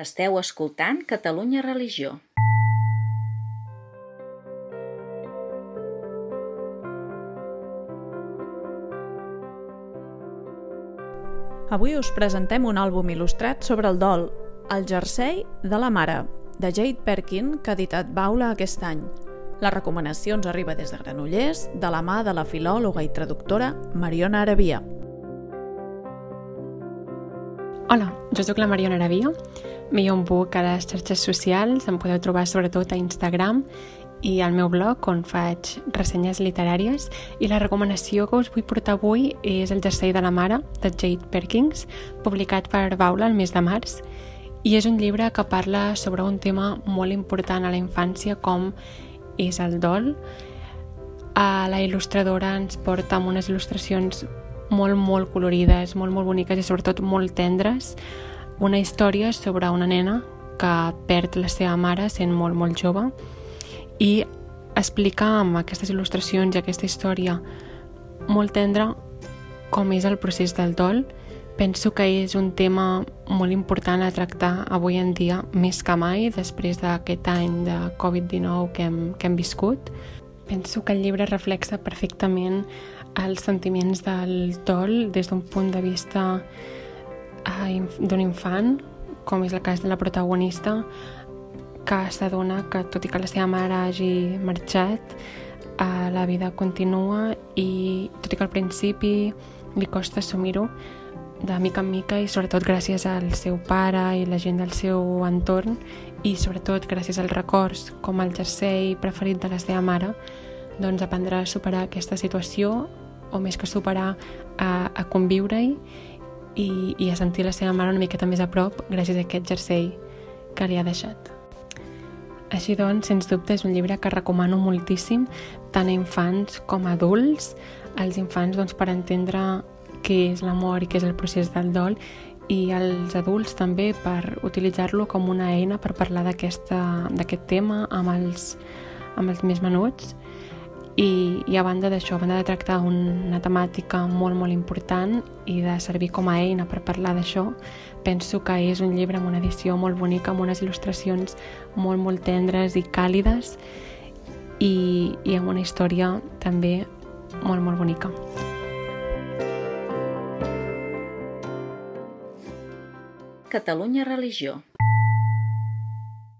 Esteu escoltant Catalunya Religió. Avui us presentem un àlbum il·lustrat sobre el dol, El jersei de la mare, de Jade Perkin, que ha editat Baula aquest any. Les recomanacions arriba des de Granollers, de la mà de la filòloga i traductora Mariona Arabia. Hola, jo sóc la Mariona Arabia, m'hi on puc a les xarxes socials, em podeu trobar sobretot a Instagram i al meu blog on faig ressenyes literàries. I la recomanació que us vull portar avui és El jersei de la mare de Jade Perkins, publicat per Baula el mes de març. I és un llibre que parla sobre un tema molt important a la infància com és el dol. A la il·lustradora ens porta amb unes il·lustracions molt, molt colorides, molt, molt boniques i sobretot molt tendres. Una història sobre una nena que perd la seva mare sent molt, molt jove i explica amb aquestes il·lustracions i aquesta història molt tendra com és el procés del dol. Penso que és un tema molt important a tractar avui en dia, més que mai, després d'aquest any de Covid-19 que, hem, que hem viscut. Penso que el llibre reflexa perfectament els sentiments del dol des d'un punt de vista eh, d'un infant, com és el cas de la protagonista, que s'adona que tot i que la seva mare hagi marxat, eh, la vida continua i tot i que al principi li costa assumir-ho, de mica en mica i sobretot gràcies al seu pare i la gent del seu entorn i sobretot gràcies als records com el jersei preferit de la seva mare doncs aprendrà a superar aquesta situació o més que superar a, a conviure-hi i, i a sentir la seva mare una miqueta més a prop gràcies a aquest jersei que li ha deixat. Així doncs, sens dubte, és un llibre que recomano moltíssim tant a infants com a adults. Els infants doncs, per entendre què és l'amor i què és el procés del dol i els adults també per utilitzar-lo com una eina per parlar d'aquest tema amb els, amb els més menuts i, i a banda d'això, a banda de tractar una temàtica molt, molt important i de servir com a eina per parlar d'això, penso que és un llibre amb una edició molt bonica, amb unes il·lustracions molt, molt tendres i càlides i, i amb una història també molt, molt bonica. Catalunya Religió